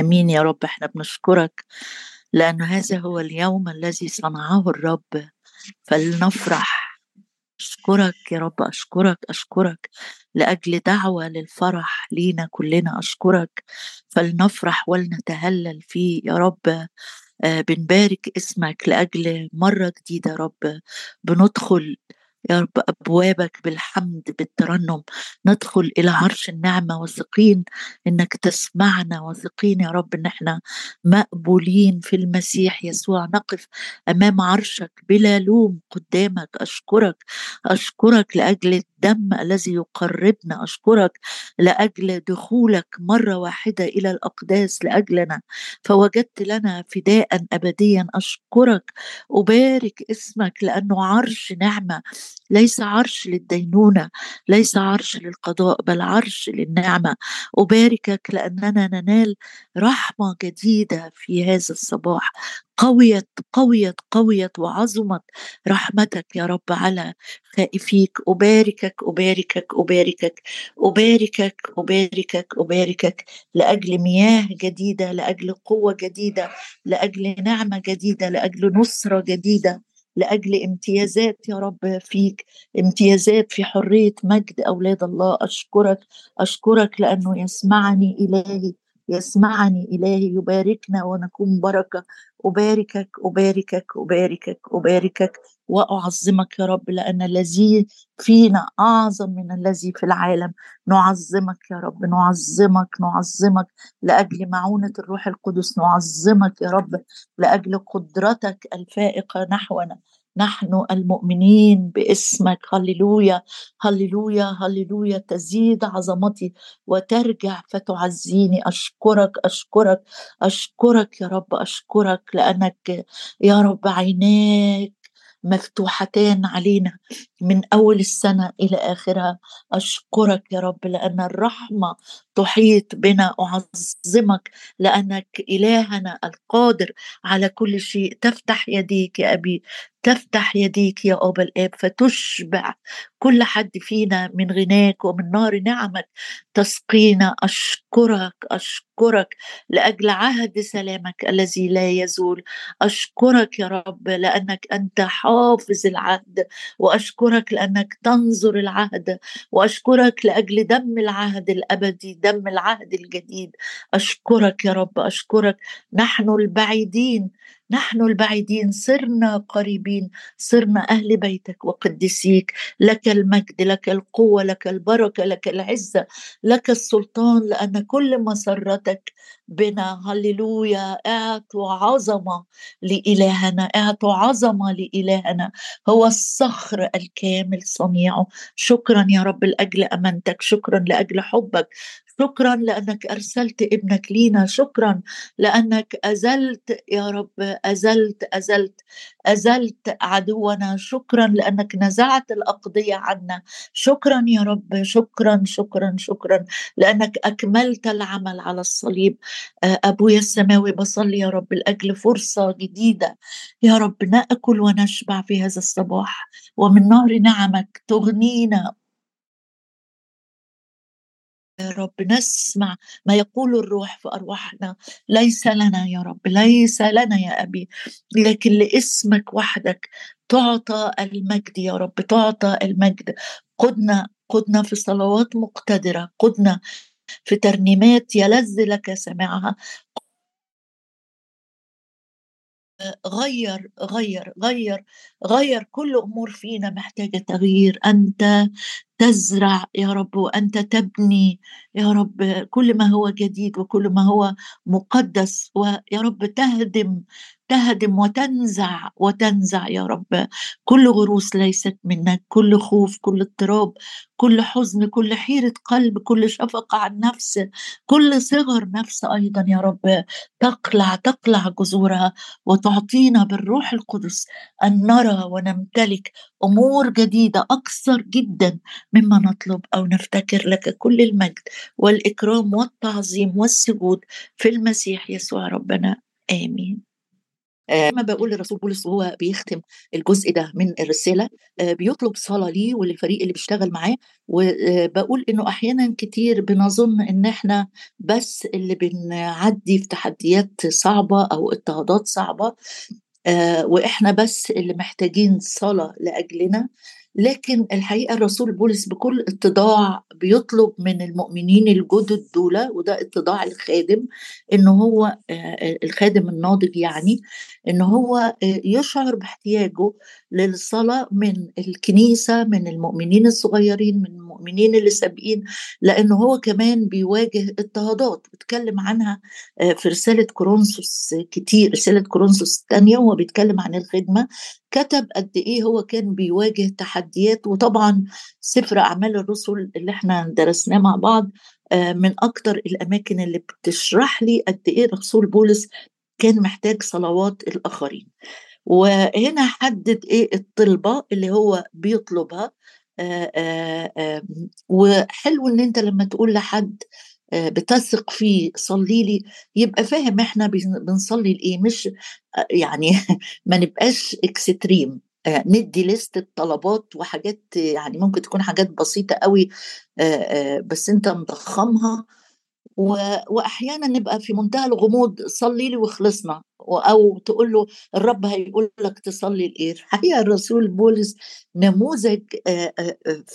امين يا رب إحنا بنشكرك لأن هذا هو اليوم الذي صنعه الرب. فلنفرح. أشكرك يا رب أشكرك أشكرك. لأجل دعوة للفرح لينا كلنا أشكرك. فلنفرح ولنتهلل فيه يا رب. آه، بنبارك اسمك لأجل مرة جديدة يا رب. بندخل يا رب أبوابك بالحمد بالترنم. ندخل إلى عرش النعمة واثقين إنك تسمعنا واثقين يا رب إن إحنا مقبولين في المسيح يسوع. نقف أمام عرشك بلا لوم قدامك. أشكرك أشكرك لأجل الدم الذي يقربنا. أشكرك لأجل دخولك مرة واحدة إلى الأقداس لأجلنا. فوجدت لنا فداء أبديا. أشكرك أبارك اسمك لأنه عرش نعمة. ليس عرش للدينونة ليس عرش للقضاء بل عرش للنعمة. أباركك لأننا ننال رحمة جديدة في هذا الصباح. قويت قويت قويت وعظمت رحمتك يا رب على خائفيك. أباركك أباركك أباركك أباركك أباركك أباركك لأجل مياه جديدة لأجل قوة جديدة لأجل نعمة جديدة لأجل نصرة جديدة. لأجل امتيازات يا رب فيك امتيازات في حرية مجد أولاد الله. أشكرك أشكرك لأنه يسمعني إلهي يسمعني إلهي يباركنا ونكون بركة. أباركك أباركك أباركك أباركك وأعظمك يا رب لأن الذي فينا أعظم من الذي في العالم. نعظمك يا رب نعظمك نعظمك لأجل معونة الروح القدس. نعظمك يا رب لأجل قدرتك الفائقة نحونا. نحن المؤمنين باسمك. هللويا هللويا هللويا. تزيد عظمتي وترجع فتعزيني. أشكرك أشكرك أشكرك يا رب أشكرك لأنك يا رب عيناك مفتوحتان علينا. من أول السنة إلى آخرها. أشكرك يا رب لأن الرحمة تحيط بنا أعظمك لأنك إلهنا القادر على كل شيء. تفتح يديك يا أبي تفتح يديك يا أبا الآب فتشبع كل حد فينا من غناك ومن نار نعمك. تسقينا. أشكرك أشكرك لأجل عهد سلامك الذي لا يزول. أشكرك يا رب لأنك أنت حافظ العهد وأشكرك لأنك تنظر العهد وأشكرك لأجل دم العهد الأبدي دم العهد الجديد. أشكرك يا رب أشكرك. نحن البعيدين. نحن البعيدين صرنا قريبين صرنا أهل بيتك وقدسيك لك المجد لك القوة لك البركة لك العزة لك السلطان لأن كل مسرتك بنا. هللويا. اعطوا عظمة لإلهنا اعطوا عظمة لإلهنا. هو الصخر الكامل صنيعه شكرا يا رب لأجل أمانتك شكرا لأجل حبك. شكرا لأنك أرسلت ابنك لينا شكرا لأنك أزلت يا رب أزلت أزلت أزلت عدونا شكرا لأنك نزعت الأقضية عنا. شكرا يا رب شكرا شكرا شكرا لأنك أكملت العمل على الصليب. ابويا السماوي بصلي يا رب لأجل فرصة جديدة. يا رب نأكل ونشبع في هذا الصباح. ومن نهر نعمك تغنينا يا رب نسمع ما يقول الروح في أرواحنا. ليس لنا يا رب ليس لنا يا أبي. لكن لاسمك وحدك تعطى المجد يا رب تعطى المجد. قدنا قدنا في صلوات مقتدرة قدنا في ترنيمات يلذ لك سماعها. غير غير غير غير كل أمور فينا محتاجة تغيير. أنت تزرع يا رب وأنت تبني يا رب كل ما هو جديد وكل ما هو مقدس ويا رب تهدم تهدم وتنزع وتنزع يا رب. كل غروس ليست منك كل خوف كل اضطراب كل حزن كل حيرة قلب كل شفقة عن نفس كل صغر نفس أيضا يا رب. تقلع تقلع جذورها وتعطينا بالروح القدس أن نرى ونمتلك أمور جديدة أكثر جدا مما نطلب أو نفتكر لك. كل المجد والإكرام والتعظيم والسجود في المسيح يسوع ربنا. آمين. آه، ما بقول للرسول بولس وهو بيختم الجزء ده من الرسالة آه، بيطلب صلاة ليه وللفريق اللي بيشتغل معاه وبقول إنه أحيانا كتير بنظن إن إحنا بس اللي بنعدي في تحديات صعبة أو اضطهادات صعبة آه، وإحنا بس اللي محتاجين صلاة لأجلنا. لكن الحقيقة الرسول بولس بكل اتضاع بيطلب من المؤمنين الجدد دول وده اتضاع الخادم إن هو آه، آه، الخادم الناضج يعني إن هو آه، يشعر باحتياجه للصلاة من الكنيسة من المؤمنين الصغيرين من المؤمنين اللي سابقين لأنه هو كمان بيواجه اضطهادات. بيتكلم عنها في رسالة كورنثوس كتير رسالة كورنثوس الثانية وهو بيتكلم عن الخدمة. كتب قد إيه هو كان بيواجه تحديات وطبعا سفر أعمال الرسل اللي إحنا درسناه مع بعض آه، من أكتر الأماكن اللي بتشرح لي قد إيه الرسول بولس كان محتاج صلوات الآخرين. وهنا حدد إيه الطلبة اللي هو بيطلبها. آه، آه، وحلو إن أنت لما تقول لحد بتثق فيه صلي لي يبقى فاهم إحنا بنصلي لإيه مش يعني ما نبقاش اكستريم ندي لست طلبات وحاجات يعني ممكن تكون حاجات بسيطة قوي بس أنت مضخمها واحيانا نبقى في منتهى الغموض صلي لي وخلصنا. أو تقول له الرب هيقول لك تصلي لإيه؟ الحقيقة الرسول بولس نموذج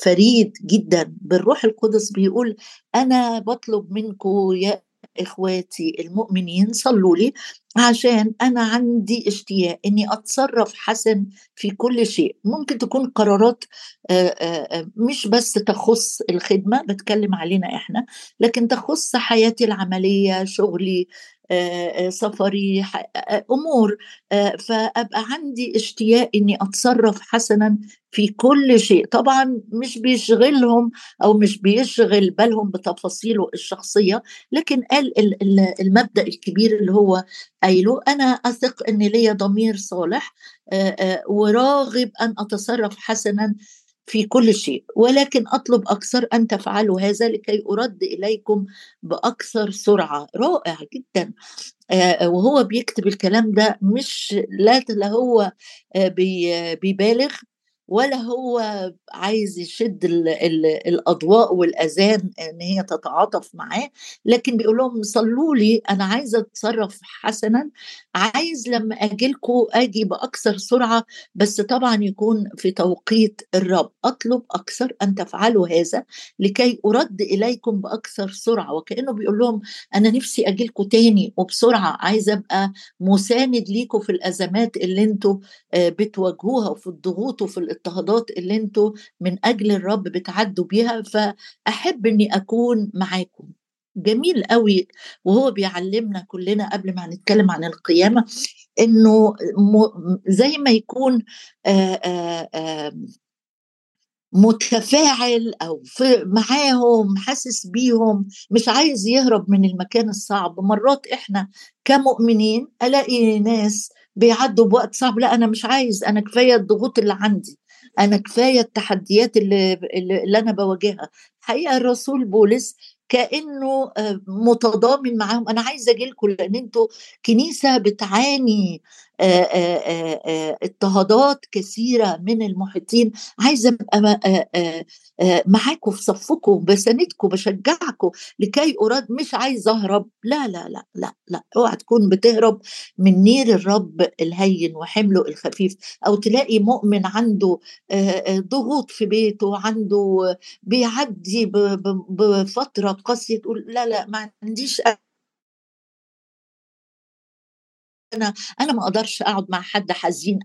فريد جدا. بالروح القدس بيقول أنا بطلب منكم يا إخواتي المؤمنين صلوا لي عشان أنا عندي اشتياق إني أتصرف حسن في كل شيء. ممكن تكون قرارات مش بس تخص الخدمة بتكلم علينا إحنا لكن تخص حياتي العملية شغلي سفري أمور فأبقى عندي اشتياق إني أتصرف حسنا في كل شيء. طبعا مش بيشغلهم أو مش بيشغل بالهم بتفاصيله الشخصية لكن قال المبدأ الكبير اللي هو قايله أنا أثق إن ليا ضمير صالح وراغب أن أتصرف حسنا في كل شيء. ولكن أطلب أكثر أن تفعلوا هذا لكي أرد إليكم بأكثر سرعة. رائع جدا. وهو بيكتب الكلام ده مش لا هو بيبالغ. ولا هو عايز يشد ال ال الأضواء والأذان إن هي تتعاطف معاه لكن بيقول لهم صلوا لي أنا عايزه أتصرف حسنا عايز لما أجي لكم أجي بأكثر سرعة بس طبعا يكون في توقيت الرب. أطلب أكثر أن تفعلوا هذا لكي أرد إليكم بأكثر سرعة. وكأنه بيقول لهم أنا نفسي أجي لكم تاني وبسرعة عايزه أبقى مساند ليكم في الأزمات اللي أنتم آه، بتواجهوها وفي الضغوط وفي الاضطهادات اللي أنتوا من أجل الرب بتعدوا بيها فأحب إني أكون معاكم. جميل قوي وهو بيعلمنا كلنا قبل ما نتكلم عن القيامة إنه زي ما يكون آآ متفاعل أو معاهم حاسس بيهم مش عايز يهرب من المكان الصعب. مرات إحنا كمؤمنين ألاقي ناس بيعدوا بوقت صعب لا أنا مش عايز أنا كفاية الضغوط اللي عندي. أنا كفاية التحديات اللي, اللي أنا بواجهها. حقيقة الرسول بولس كأنه آه، متضامن معاهم. أنا عايزة أجي لكم لأن أنتوا كنيسة بتعاني. اضطهادات كثيرة من المحيطين. عايزة أبقى معاكم في صفكم بساندكم بشجعكم لكي أراد مش عايز أهرب. لا لا لا لا لا. أوعى تكون بتهرب من نير الرب الهين وحمله الخفيف. أو تلاقي مؤمن عنده ضغوط في بيته عنده بيعدي بفترة قاسية تقول لا لا ما عنديش أنا أنا ما أقدرش أقعد مع حد حزين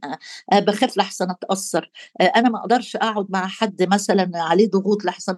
بخاف لحسن أتأثر أنا ما أقدرش أقعد مع حد مثلا عليه ضغوط لحسن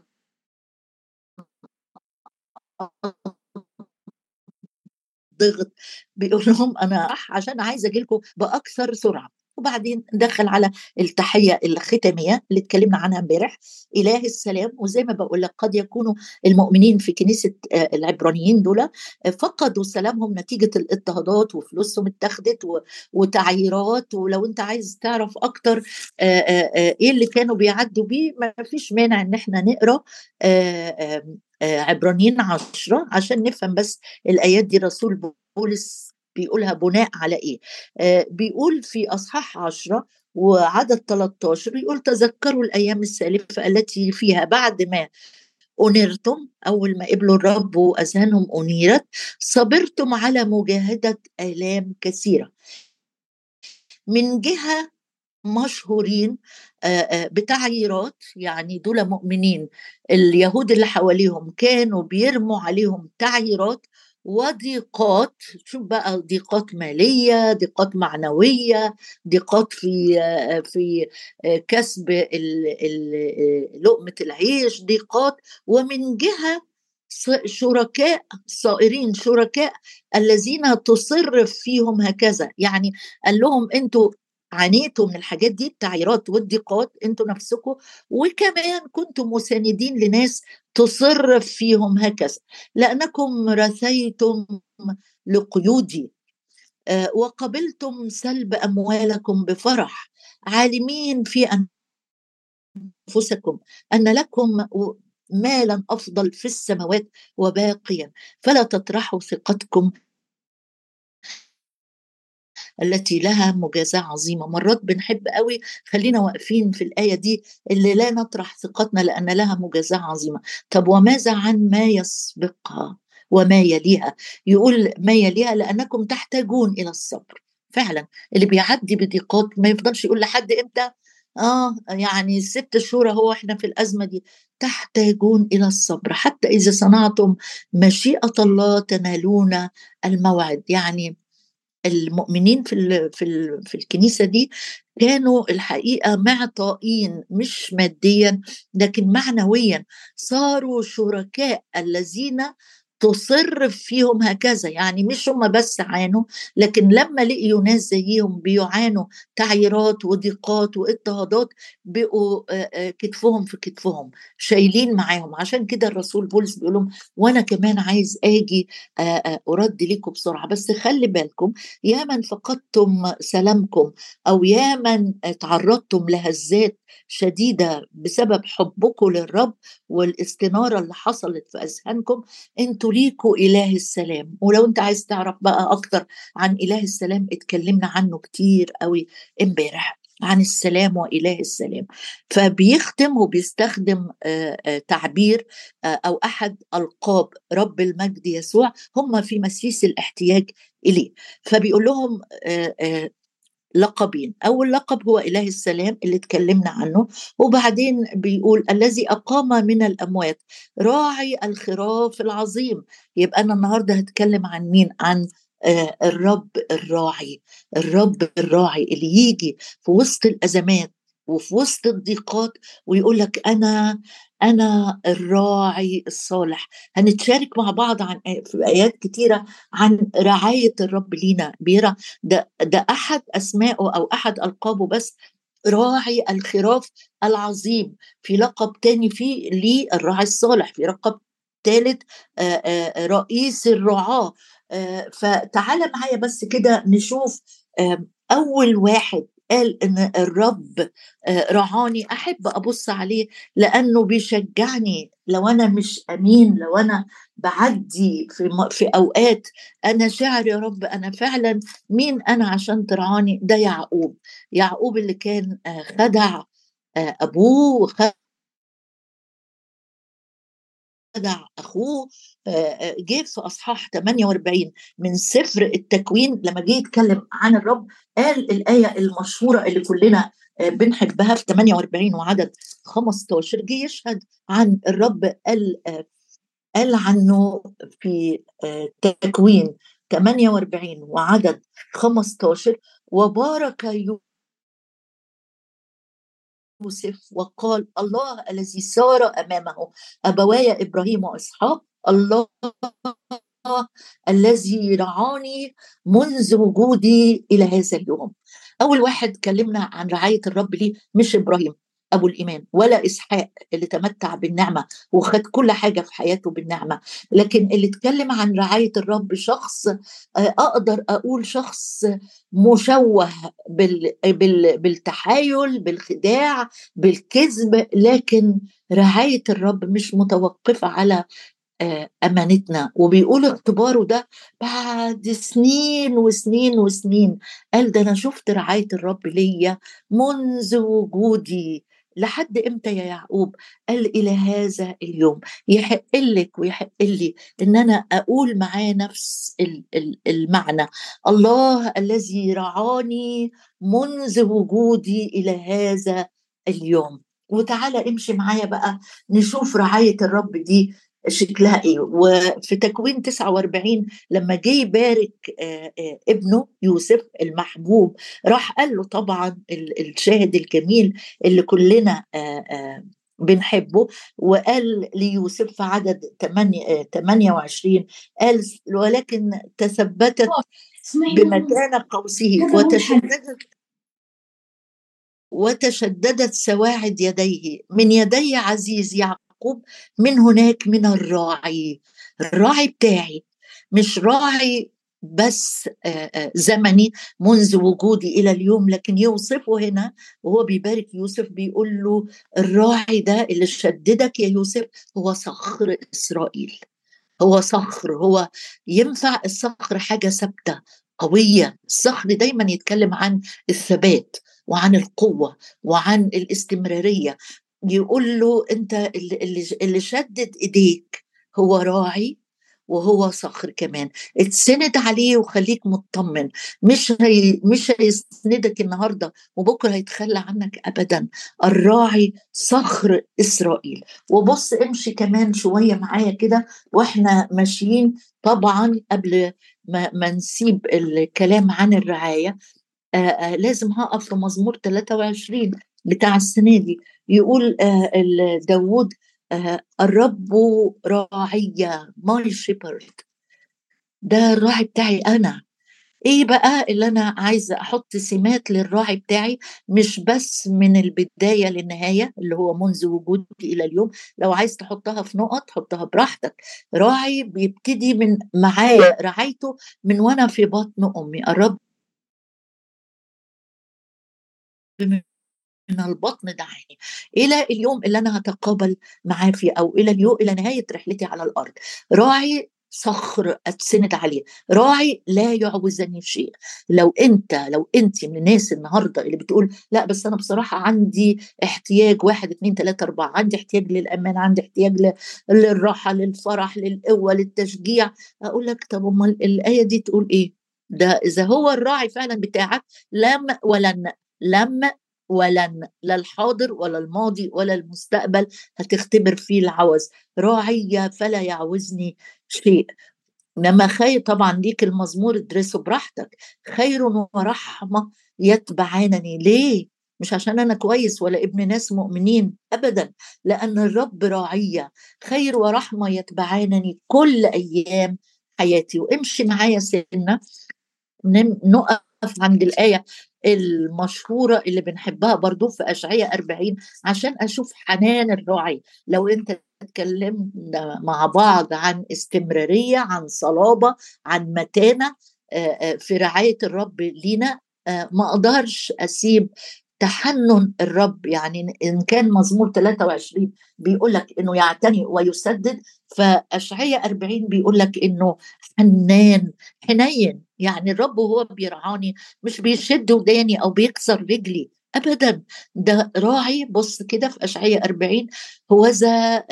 ضغط بيقول لهم أنا عشان عايز أجي لكم بأكثر سرعة. وبعدين دخل على التحية الختامية اللي اتكلمنا عنها امبارح. اله السلام وزي ما بقول لك قد يكونوا المؤمنين في كنيسة آه، العبرانيين دول آه، فقدوا سلامهم نتيجة الاضطهادات وفلوسهم اتخذت وتعييرات ولو انت عايز تعرف أكتر آه، إيه اللي كانوا بيعدوا بيه ما فيش مانع إن إحنا نقرأ عبرانيين عشرة عشان نفهم بس الآيات دي. رسول بولس بيقولها بناء على إيه؟ آه بيقول في أصحاح عشرة وعدد 13 يقول تذكروا الأيام السالفة التي فيها بعد ما أنرتم أول ما قبلوا الرب وأذهانهم أنيرت صبرتم على مجاهدة آلام كثيرة. من جهة مشهورين بتعييرات يعني دول مؤمنين اليهود اللي حواليهم كانوا بيرموا عليهم تعييرات وضيقات شوف بقى ضيقات مالية ضيقات معنوية ضيقات في في كسب لقمة العيش ضيقات ومن جهة شركاء صائرين شركاء الذين تصر فيهم هكذا. يعني قال لهم أنتوا عانيتوا من الحاجات دي التعييرات والضيقات أنتوا نفسكم وكمان كنتم مساندين لناس تصر فيهم هكذا. لأنكم رثيتم لقيودي آه، وقبلتم سلب أموالكم بفرح. عالمين في أنفسكم أن لكم مالا أفضل في السماوات وباقيا. فلا تطرحوا ثقتكم التي لها مجازاة عظيمة. مرات بنحب قوي خلينا واقفين في الآية دي اللي لا نطرح ثقتنا لأن لها مجازاة عظيمة. طب وماذا عن ما يسبقها وما يليها؟ يقول ما يليها لأنكم تحتاجون إلى الصبر. فعلا اللي بيعدي بضيقات ما يفضلش يقول لحد إمتى؟ آه يعني ست شهور هو إحنا في الأزمة دي. تحتاجون إلى الصبر. حتى إذا صنعتم مشيئة الله تنالون الموعد. يعني المؤمنين في في في الكنيسة دي كانوا الحقيقة معطائين مش ماديا لكن معنويا. صاروا شركاء الذين تصر فيهم هكذا يعني مش هم بس عانوا لكن لما لقيوا ناس زيهم بيعانوا تعييرات وضيقات واضطهادات بقوا كتفهم في كتفهم شايلين معاهم. عشان كده الرسول بولس بيقول لهم وأنا كمان عايز آجي أرد لكم بسرعة. بس خلي بالكم يا من فقدتم سلامكم أو يا من تعرضتم لهزات شديدة بسبب حبكم للرب والاستنارة اللي حصلت في أذهانكم. أنتوا ليكوا إله السلام. ولو انت عايز تعرف بقى أكتر عن إله السلام اتكلمنا عنه كتير قوي امبارح عن السلام وإله السلام. فبيختم وبيستخدم تعبير أو أحد ألقاب رب المجد يسوع هم في مسيس الاحتياج إليه. فبيقول لهم لقبين. أول لقب هو إله السلام اللي اتكلمنا عنه. وبعدين بيقول الذي أقام من الأموات. راعي الخراف العظيم. يبقى أنا النهاردة هتكلم عن مين؟ عن آه الرب الراعي. الرب الراعي اللي يجي في وسط الأزمات. وفي وسط الضيقات ويقول لك أنا أنا الراعي الصالح. هنتشارك مع بعض عن في آيات كتيرة عن رعاية الرب لينا. بيرى ده ده أحد اسمائه أو أحد ألقابه بس راعي الخراف العظيم. في لقب تاني في ليه الراعي الصالح في لقب ثالث رئيس الرعاة. فتعال معايا بس كده نشوف أول واحد قال إن الرب رعاني أحب أبص عليه لأنه بيشجعني. لو أنا مش أمين لو أنا بعدي في في أوقات أنا شاعر يا رب أنا فعلا مين أنا عشان ترعاني؟ ده يعقوب. يعقوب اللي كان خدع أبوه خدع أخوه جه في أصحاح 48 من سفر التكوين لما جه يتكلم عن الرب قال الآية المشهورة اللي كلنا بنحبها في 48 وعدد 15 جه يشهد عن الرب قال قال عنه في تكوين 48 وعدد 15 وبارك يوسف وقال الله الذي سار أمامه أبواي إبراهيم وإسحاق الله الذي رعاني منذ وجودي إلى هذا اليوم. أول واحد كلمنا عن رعاية الرب ليه؟ مش إبراهيم. أبو الإيمان ولا إسحاق اللي تمتع بالنعمة وخد كل حاجة في حياته بالنعمة. لكن اللي اتكلم عن رعاية الرب شخص أقدر أقول شخص مشوه بال بال بالتحايل بالخداع بالكذب لكن رعاية الرب مش متوقفة على آه، أمانتنا. وبيقول اختباره ده بعد سنين وسنين وسنين. قال ده أنا شفت رعاية الرب ليا منذ وجودي. لحد إمتى يا يعقوب؟ قال إلى هذا اليوم. يحق لك ويحق لي إن أنا أقول معاه نفس المعنى. الله الذي رعاني منذ وجودي إلى هذا اليوم. وتعالى امشي معايا بقى نشوف رعاية الرب دي شكلها إيه. وفي تكوين 49 لما جه يبارك ابنه يوسف المحبوب راح قال له طبعا الشاهد الجميل اللي كلنا بنحبه وقال ليوسف في عدد 28 قال ولكن تثبتت بمكان قوسه وتشددت وتشددت سواعد يديه من يدي عزيز يعقوب يعقوب من هناك من الراعي الراعي بتاعي مش راعي بس زمني منذ وجودي إلى اليوم لكن يوصفه هنا وهو بيبارك يوسف بيقول له الراعي ده اللي شددك يا يوسف هو صخر إسرائيل هو صخر هو ينفع الصخر حاجة ثابتة قوية الصخر دايما يتكلم عن الثبات وعن القوة وعن الاستمرارية يقول له أنت اللي, اللي شدد إيديك هو راعي وهو صخر كمان. اتسند عليه وخليك مطمن. مش هي مش هيسندك النهارده وبكرة هيتخلى عنك ابدا. الراعي صخر إسرائيل. وبص امشي كمان شوية معايا كده وإحنا ماشيين طبعا قبل ما, ما نسيب الكلام عن الرعاية. آآ آآ لازم هقف في مزمور 23 بتاع السنة دي. يقول داوود الرب راعي ماي شيبرد. ده الراعي بتاعي أنا. إيه بقى اللي أنا عايزه أحط سمات للراعي بتاعي؟ مش بس من البداية للنهاية اللي هو منذ وجودي إلى اليوم. لو عايز تحطها في نقط حطها براحتك. راعي بيبتدي من معايا رعايته من وأنا في بطن أمي. الرب من البطن دعاني. إلى اليوم اللي أنا هتقابل معاه فيه أو إلى اليوم إلى نهاية رحلتي على الأرض راعي صخر اتسند عليه راعي لا يعوزني شيء. لو أنت لو أنت من الناس النهارده اللي بتقول لا بس أنا بصراحة عندي احتياج واحد اثنين ثلاثة أربعة عندي احتياج للأمان عندي احتياج للراحة للفرح للقوة للتشجيع أقول لك طب أمال الآية دي تقول إيه؟ ده إذا هو الراعي فعلا بتاعك لم ولن لم ولن لا الحاضر ولا الماضي ولا المستقبل هتختبر فيه العوز. راعية فلا يعوزني شيء. انما خير طبعا ليك المزمور ادرسه براحتك. خير ورحمة يتبعانني. ليه؟ مش عشان أنا كويس ولا ابن ناس مؤمنين ابدا. لأن الرب راعية. خير ورحمة يتبعانني كل أيام حياتي. وامشي معايا سنة. نقف عند الآية. المشهورة اللي بنحبها برضو في أشعية 40 عشان أشوف حنان الراعي. لو أنت اتكلمنا مع بعض عن استمرارية عن صلابة عن متانة في رعاية الرب لينا ما أقدرش أسيب تحنن الرب يعني إن كان مزمور 23 بيقول لك إنه يعتني ويسدد فاشعياء 40 بيقول لك إنه حنان حنين يعني الرب وهو بيرعاني مش بيشد وداني أو بيكسر رجلي ابدا. ده راعي بص كده في اشعياء 40 هو ذا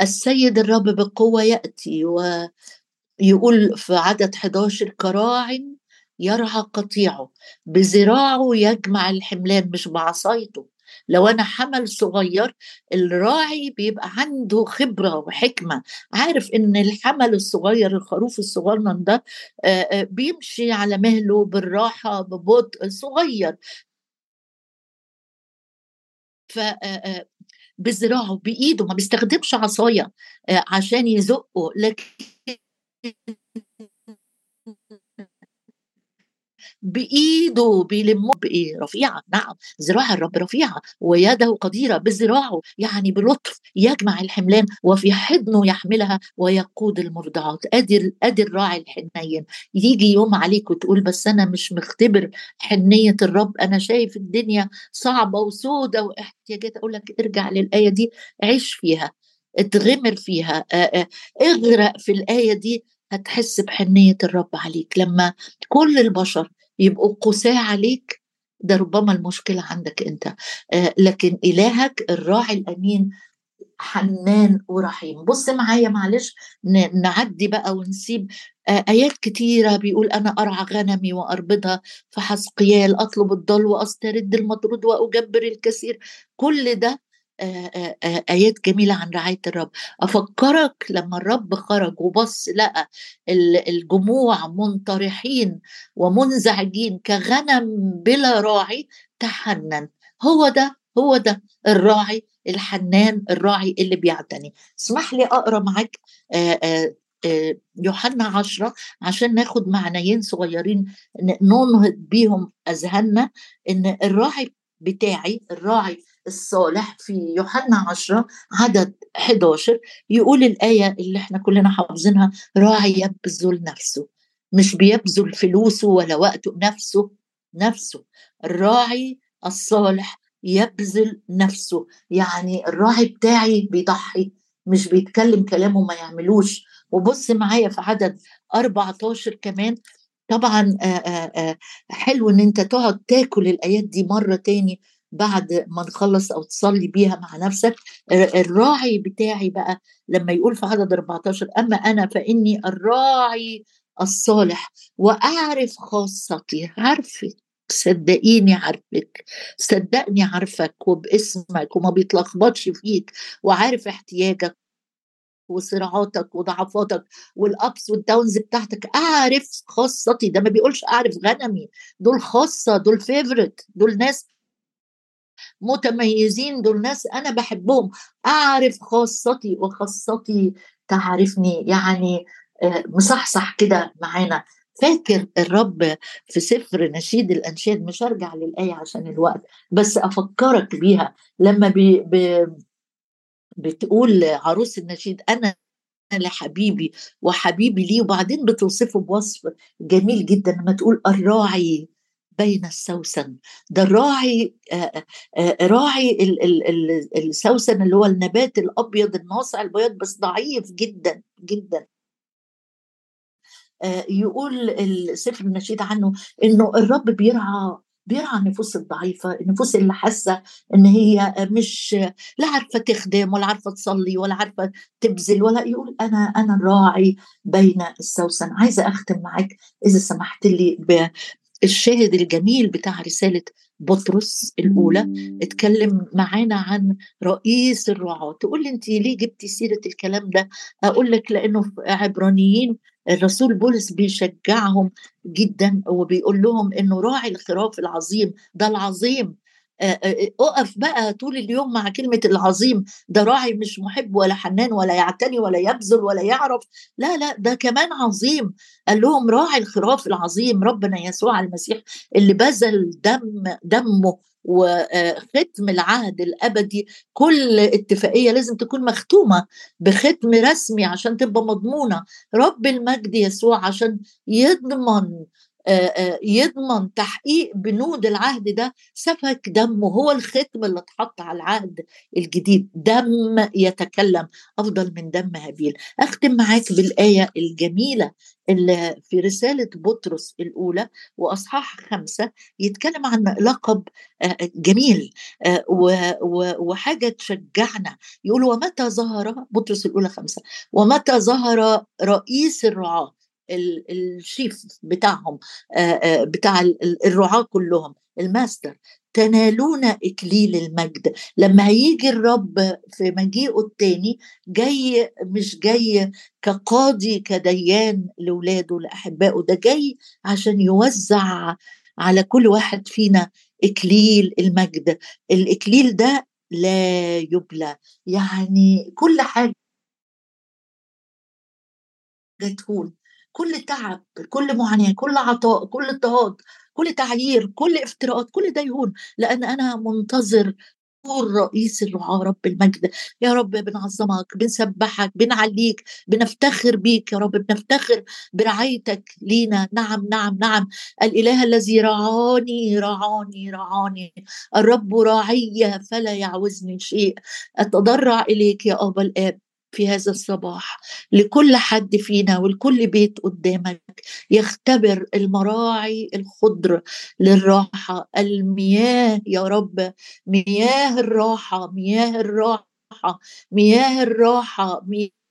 السيد الرب بقوة يأتي ويقول في عدد 11 كراع يرعى قطيعه بذراعه يجمع الحملان مش بعصايته. لو أنا حمل صغير الراعي بيبقى عنده خبرة وحكمة. عارف إن الحمل الصغير الخروف الصغنن ده بيمشي على مهله بالراحة ببطء صغير. ف بذراعه بإيده ما بيستخدمش عصاية عشان يزقه. لكن بإيده بيلمه بإيه؟ رفيعة نعم ذراع الرب رفيعة ويده قديرة بذراعه يعني بلطف يجمع الحملان وفي حضنه يحملها ويقود المرضعات. أدي أدي الراعي الحنين. يجي يوم عليك وتقول بس أنا مش مختبر حنية الرب أنا شايف الدنيا صعبة وسودة واحتياجات أقول لك ارجع للآية دي عيش فيها اتغمر فيها اغرق في الآية دي هتحس بحنية الرب عليك. لما كل البشر يبقوا قساة عليك ده ربما المشكلة عندك أنت. لكن إلهك الراعي الأمين حنان ورحيم. بص معايا معلش نعدي بقى ونسيب آيات كتيرة بيقول أنا أرعى غنمي وأربضها في حسقيال أطلب الضل وأسترد المطرود وأجبر الكثير. كل ده آيات جميلة عن رعاية الرب. أفكرك لما الرب خرج وبص لقى الجموع منطرحين ومنزعجين كغنم بلا راعي تحنن. هو ده هو ده الراعي الحنان الراعي اللي بيعتني. اسمح لي أقرأ معاك يوحنا عشرة عشان ناخد معنيين صغيرين ننهض بيهم أذهاننا إن الراعي بتاعي الراعي الصالح في يوحنا عشرة عدد 11 يقول الآية اللي إحنا كلنا حافظينها راعي يبذل نفسه مش بيبذل فلوسه ولا وقته نفسه نفسه. الراعي الصالح يبذل نفسه يعني الراعي بتاعي بيضحي مش بيتكلم كلامه ما يعملوش. وبص معايا في عدد 14 كمان طبعا آآ آآ حلو إن أنت تقعد تاكل الآيات دي مرة تاني. بعد ما نخلص أو تصلي بيها مع نفسك الراعي بتاعي بقى لما يقول في عدد 14 أما أنا فإني الراعي الصالح وأعرف خاصتي عارفك صدقيني عارفك صدقني عارفك وباسمك وما بيتلخبطش فيك وعارف احتياجك وصراعاتك وضعفاتك وال ups وال downs بتاعتك أعرف خاصتي ده ما بيقولش أعرف غنمي دول خاصة دول favorite دول ناس متميزين دول ناس أنا بحبهم. أعرف خاصتي وخاصتي تعرفني يعني آه، مصحصح كده معانا. فاكر الرب في سفر نشيد الأنشاد؟ مش هرجع للآية عشان الوقت بس أفكرك بيها. لما بي بي بتقول عروس النشيد أنا لحبيبي وحبيبي لي. وبعدين بتوصفه بوصف جميل جدا لما تقول الراعي. بين السوسن. ده الراعي راعي السوسن اللي هو النبات الأبيض الناصع البياض بس ضعيف جدا جدا. يقول السفر النشيد عنه إنه الرب بيرعى بيرعى النفوس الضعيفة النفوس اللي حاسة إن هي مش لا عارفة تخدم ولا عارفة تصلي ولا عارفة تبذل ولا يقول أنا أنا الراعي بين السوسن. عايزة أختم معاك إذا سمحت لي بالشاهد الجميل بتاع رسالة بطرس الأولى اتكلم معانا عن رئيس الرعاة. تقول لي أنت ليه جبتي سيرة الكلام ده؟ أقول لك لأنه في عبرانيين الرسول بولس بيشجعهم جدا وبيقول لهم إنه راعي الخراف العظيم ده العظيم. اقف بقى طول اليوم مع كلمة العظيم. ده راعي مش محب ولا حنان ولا يعتني ولا يبذل ولا يعرف. لا لا ده كمان عظيم. قال لهم راعي الخراف العظيم ربنا يسوع المسيح اللي بذل دم دمه وختم العهد الأبدي. كل اتفاقية لازم تكون مختومة بختم رسمي عشان تبقى مضمونة. رب المجد يسوع عشان يضمن يضمن تحقيق بنود العهد ده سفك دمه هو الختم اللي اتحط على العهد الجديد. دم يتكلم أفضل من دم هابيل. أختم معاك بالآية الجميلة اللي في رسالة بطرس الأولى وأصحاح خمسة يتكلم عن لقب جميل وحاجة تشجعنا. يقول ومتى ظهر بطرس الأولى خمسة ومتى ظهر رئيس الرعاة؟ الشيف بتاعهم بتاع الرعاة كلهم الماستر تنالون إكليل المجد. لما هيجي الرب في مجيئه التاني جاي مش جاي كقاضي كديان لاولاده لأحبائه ده جاي عشان يوزع على كل واحد فينا إكليل المجد. الإكليل ده لا يبلى يعني كل حاجة تهون كل تعب كل معاناة كل عطاء كل اضطهاد كل تعيير كل افتراءات كل ده يهون. لأن أنا منتظر رئيس الرعاة رب المجد. يا رب بنعظمك بنسبحك بنعليك بنفتخر بيك يا رب بنفتخر برعايتك لينا. نعم نعم نعم. الإله الذي رعاني رعاني رعاني. الرب راعي فلا يعوزني شيء. أتضرع إليك يا أبا الآب. في هذا الصباح لكل حد فينا ولكل بيت قدامك يختبر المراعي الخضر للراحة المياه يا رب مياه الراحة مياه الراحة مياه الراحة مياه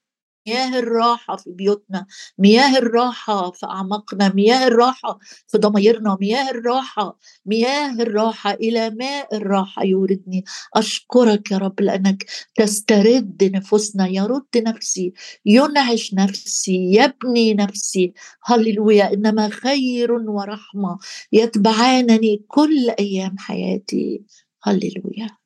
مياه الراحة في بيوتنا مياه الراحة في أعماقنا مياه الراحة في ضميرنا مياه الراحة مياه الراحة إلى ماء الراحة يوردني. أشكرك يا رب لأنك تسترد نفوسنا. يرد نفسي ينعش نفسي يبني نفسي. هللويا إنما خير ورحمة يتبعانني كل أيام حياتي. هللويا.